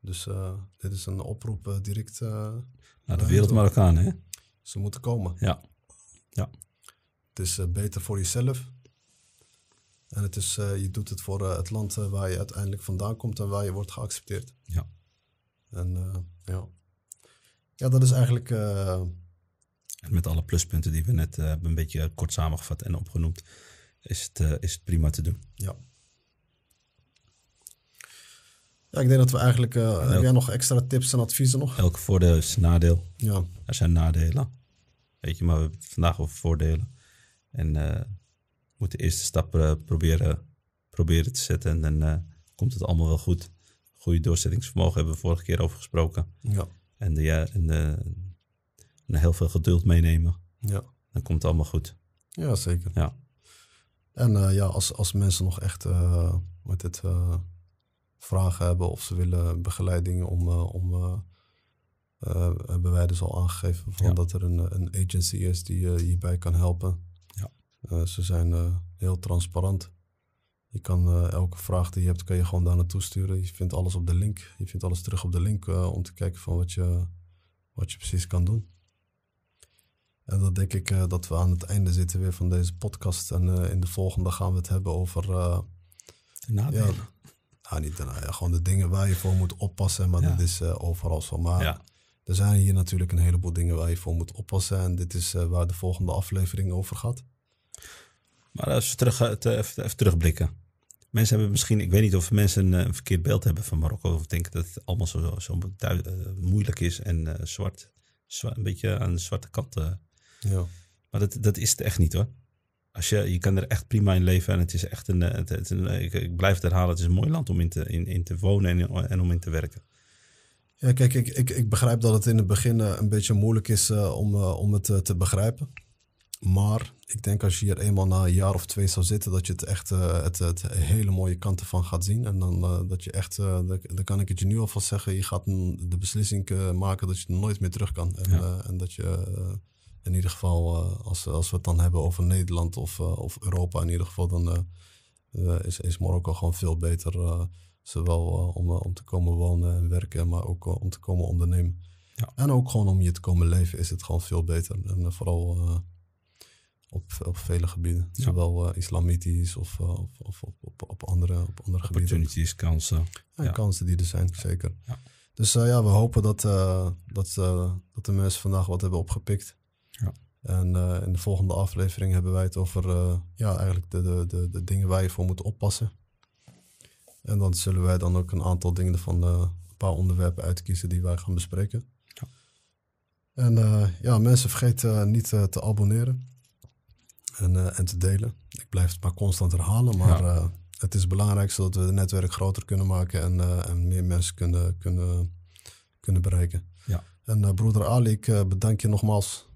Dus eh, dit is een oproep eh, direct. eh, Nou, de Ja, wereld. Marokkanen, hè? ze moeten komen. Ja. Het is beter voor jezelf. En het is, je doet het voor het land waar je uiteindelijk vandaan komt en waar je wordt geaccepteerd. Ja. En ja. ja, dat is eigenlijk En met alle pluspunten die we net uh, een beetje kort samengevat en opgenoemd, is het, uh, is het prima te doen. Ja. Ja, ik denk dat we eigenlijk... Uh, elk, heb jij nog extra tips en adviezen nog? Elk voordeel is een nadeel. Ja. Er zijn nadelen. Weet je, maar we hebben vandaag over voordelen. En uh, we moeten de eerste stap uh, proberen, proberen te zetten. En dan komt het allemaal wel goed. Goede doorzettingsvermogen hebben we vorige keer over gesproken. Ja. En, de, ja, en, de, en heel veel geduld meenemen. Ja. Dan komt het allemaal goed. Ja, zeker. Ja. En ja, als, als mensen nog echt met dit, vragen hebben of ze willen begeleiding om, om uh, hebben wij dus al aangegeven van dat er een, een agency is die je hierbij kan helpen. Ja. ze zijn heel transparant. Je kan elke vraag die je hebt, kan je gewoon daar naartoe sturen. Je vindt alles op de link. Je vindt alles terug op de link om te kijken van wat je, wat je precies kan doen. En dan denk ik dat we aan het einde zitten weer van deze podcast. En in de volgende gaan we het hebben over... nadelen. Ja, nou, niet daarna, ja, gewoon de dingen waar je voor moet oppassen. Maar dat is overal zo. Maar Ja. er zijn hier natuurlijk een heleboel dingen waar je voor moet oppassen. En dit is eh, waar de volgende aflevering over gaat. Maar als we terug, eh, te- even, even terugblikken. Mensen hebben misschien, ik weet niet of mensen een, eh, een verkeerd beeld hebben van Marokko. Of denken dat het allemaal zo, zo eh, moeilijk is en eh, zwart, zwa- een beetje aan de zwarte kant. eh. Ja, Maar dat, dat is het echt niet hoor. Als je, je kan er echt prima in leven en het is echt een, eh, het, het- een- ik, ik blijf het herhalen, het is een mooi land om in te, in, in te wonen en, en om in te werken. ja kijk, ik, ik, ik begrijp dat het in het begin eh, een beetje moeilijk is eh, om, eh, om het eh, te begrijpen. Maar ik denk als je hier eenmaal na een jaar of twee zou zitten, dat je het echt eh, het, het hele mooie kanten van gaat zien. En dan eh, dat je echt, eh, dan, kan ik het je nu alvast zeggen, je gaat de beslissing eh, maken dat je nooit meer terug kan. En, Ja. eh, en dat je eh, in ieder geval, eh, als, als we het dan hebben over Nederland of, eh, of Europa in ieder geval, dan eh, is, is Marokko gewoon veel beter. zowel om, om te komen wonen en werken, maar ook om te komen ondernemen. Ja. En ook gewoon om je te komen leven is het gewoon veel beter. En vooral op, op vele gebieden. Ja. Zowel islamitisch of, of, of op, op, andere, op andere gebieden. Opportunities, kansen. Ja. kansen die er zijn, zeker. Ja. Dus ja, we hopen dat, dat, dat de mensen vandaag wat hebben opgepikt. En eh, in de volgende aflevering hebben wij het over eh, ja, eigenlijk de, de, de, de dingen waar je voor moet oppassen. En dan zullen wij dan ook een aantal dingen van eh, een paar onderwerpen uitkiezen die wij gaan bespreken. Ja. En ja, mensen vergeet niet te abonneren en, en te delen. Ik blijf het maar constant herhalen, maar Ja. het is belangrijk zodat we het netwerk groter kunnen maken en, en meer mensen kunnen, kunnen, kunnen bereiken. Ja. En broeder Ali, ik bedank je nogmaals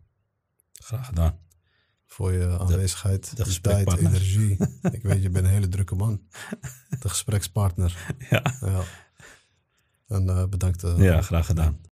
Graag gedaan. voor je aanwezigheid, de tijd, energie. ik weet, je bent een hele drukke man. De gesprekspartner. Ja, Ja. En eh, bedankt. eh, ja graag gedaan.